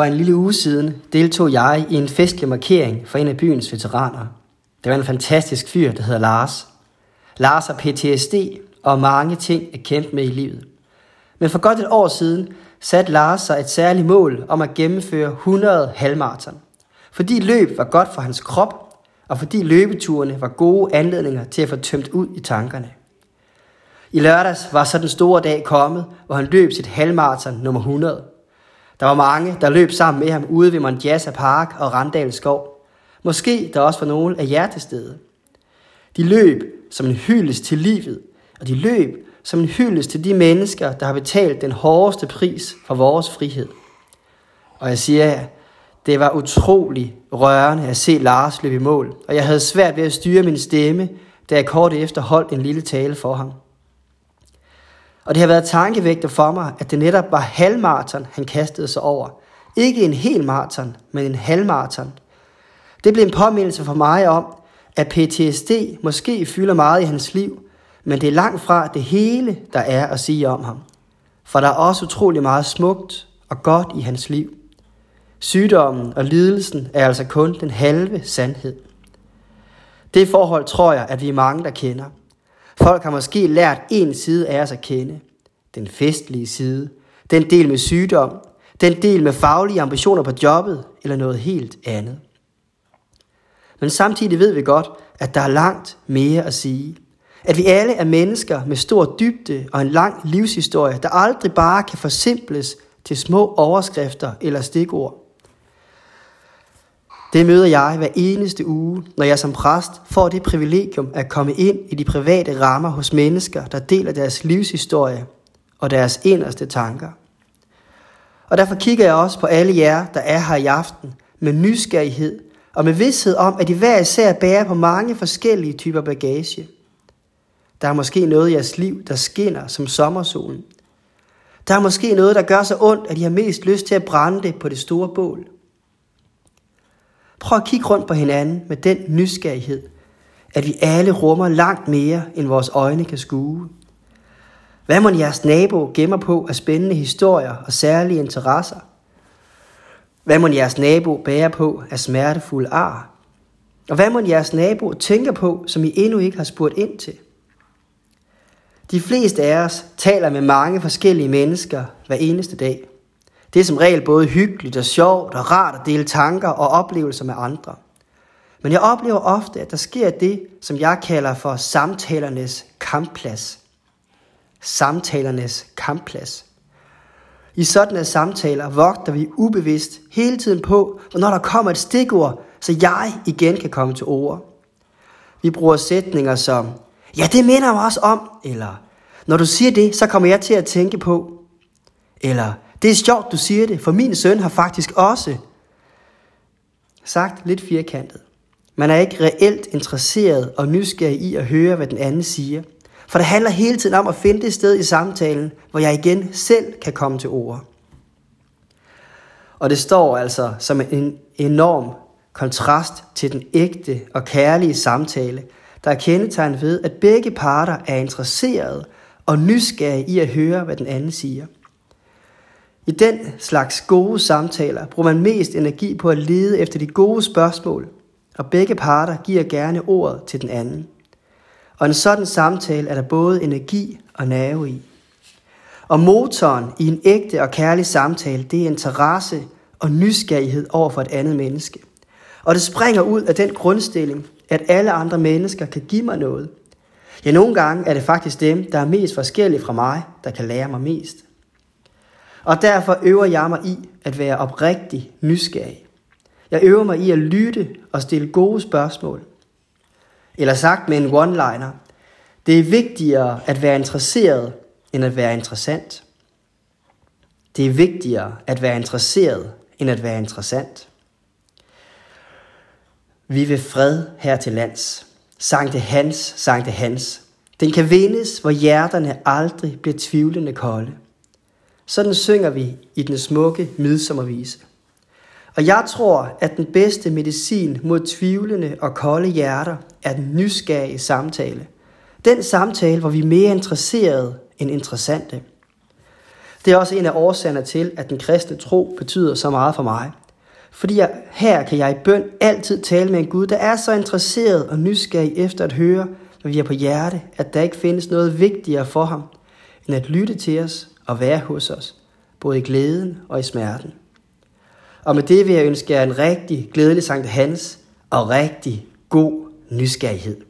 For en lille uge siden deltog jeg i en festlig markering for en af byens veteraner. Det var en fantastisk fyr, der hedder Lars. Lars har PTSD og mange ting at kæmpe med i livet. Men for godt et år siden satte Lars sig et særligt mål om at gennemføre 100 halvmarathon. Fordi løb var godt for hans krop, og fordi løbeturene var gode anledninger til at få tømt ud i tankerne. I lørdags var så den store dag kommet, hvor han løb sit halvmarathon nummer 100. Der var mange, der løb sammen med ham ude ved Mondjassa Park og Randals Skov. Måske der også var nogle af jer til stede. De løb som en hyldest til livet, og de løb som en hyldest til de mennesker, der har betalt den hårdeste pris for vores frihed. Og jeg siger jer, det var utrolig rørende at se Lars løbe i mål, og jeg havde svært ved at styre min stemme, da jeg kort efter holdt en lille tale for ham. Og det har været tankevægter for mig, at det netop var halvmarathon, han kastede sig over. Ikke en hel maraton, men en halvmarathon. Det blev en påmindelse for mig om, at PTSD måske fylder meget i hans liv, men det er langt fra det hele, der er at sige om ham. For der er også utrolig meget smukt og godt i hans liv. Sygdommen og lidelsen er altså kun den halve sandhed. Det forhold tror jeg, at vi er mange, der kender. Folk har måske lært en side af os at kende. Den festlige side. Den del med sygdom. Den del med faglige ambitioner på jobbet. Eller noget helt andet. Men samtidig ved vi godt, at der er langt mere at sige. At vi alle er mennesker med stor dybde og en lang livshistorie, der aldrig bare kan forsimples til små overskrifter eller stikord. Det møder jeg hver eneste uge, når jeg som præst får det privilegium at komme ind i de private rammer hos mennesker, der deler deres livshistorie og deres inderste tanker. Og derfor kigger jeg også på alle jer, der er her i aften, med nysgerrighed og med vidshed om, at I hver især bærer på mange forskellige typer bagage. Der er måske noget i jeres liv, der skinner som sommersolen. Der er måske noget, der gør så ondt, at I har mest lyst til at brænde det på det store bål. Prøv at kigge rundt på hinanden med den nysgerrighed, at vi alle rummer langt mere, end vores øjne kan skue. Hvad må jeres nabo gemmer på af spændende historier og særlige interesser? Hvad må jeres nabo bære på af smertefulde ar? Og hvad må jeres nabo tænker på, som I endnu ikke har spurgt ind til? De fleste af os taler med mange forskellige mennesker hver eneste dag. Det er som regel både hyggeligt og sjovt og rart at dele tanker og oplevelser med andre. Men jeg oplever ofte, at der sker det, som jeg kalder for samtalernes kampplads. Samtalernes kampplads. I sådanne samtaler vogter vi ubevidst hele tiden på, når der kommer et stikord, så jeg igen kan komme til ord. Vi bruger sætninger som, ja det minder mig også om, eller når du siger det, så kommer jeg til at tænke på, eller det er sjovt, du siger det, for min søn har faktisk også sagt lidt firkantet. Man er ikke reelt interesseret og nysgerrig i at høre, hvad den anden siger. For det handler hele tiden om at finde det sted i samtalen, hvor jeg igen selv kan komme til ord. Og det står altså som en enorm kontrast til den ægte og kærlige samtale, der er kendetegnet ved, at begge parter er interesserede og nysgerrige i at høre, hvad den anden siger. I den slags gode samtaler bruger man mest energi på at lede efter de gode spørgsmål, og begge parter giver gerne ordet til den anden. Og en sådan samtale er der både energi og nerve i. Og motoren i en ægte og kærlig samtale, det er interesse og nysgerrighed over for et andet menneske. Og det springer ud af den grundstilling, at alle andre mennesker kan give mig noget. Ja, nogle gange er det faktisk dem, der er mest forskellige fra mig, der kan lære mig mest. Og derfor øver jeg mig i at være oprigtig nysgerrig. Jeg øver mig i at lytte og stille gode spørgsmål. Eller sagt med en one-liner. Det er vigtigere at være interesseret, end at være interessant. Det er vigtigere at være interesseret, end at være interessant. Vi vil fred her til lands. Sankte Hans, Sankte Hans. Den kan vindes, hvor hjerterne aldrig bliver tvivlende kolde. Sådan synger vi i den smukke midsommervise. Og jeg tror, at den bedste medicin mod tvivlende og kolde hjerter er den nysgerrige samtale. Den samtale, hvor vi er mere interesserede end interessante. Det er også en af årsagerne til, at den kristne tro betyder så meget for mig. Fordi jeg, her kan jeg i bøn altid tale med en Gud, der er så interesseret og nysgerrig efter at høre, når vi er på hjerte, at der ikke findes noget vigtigere for ham, end at lytte til os at være hos os, både i glæden og i smerten. Og med det vil jeg ønske jer en rigtig glædelig Sankt Hans og rigtig god nysgerrighed.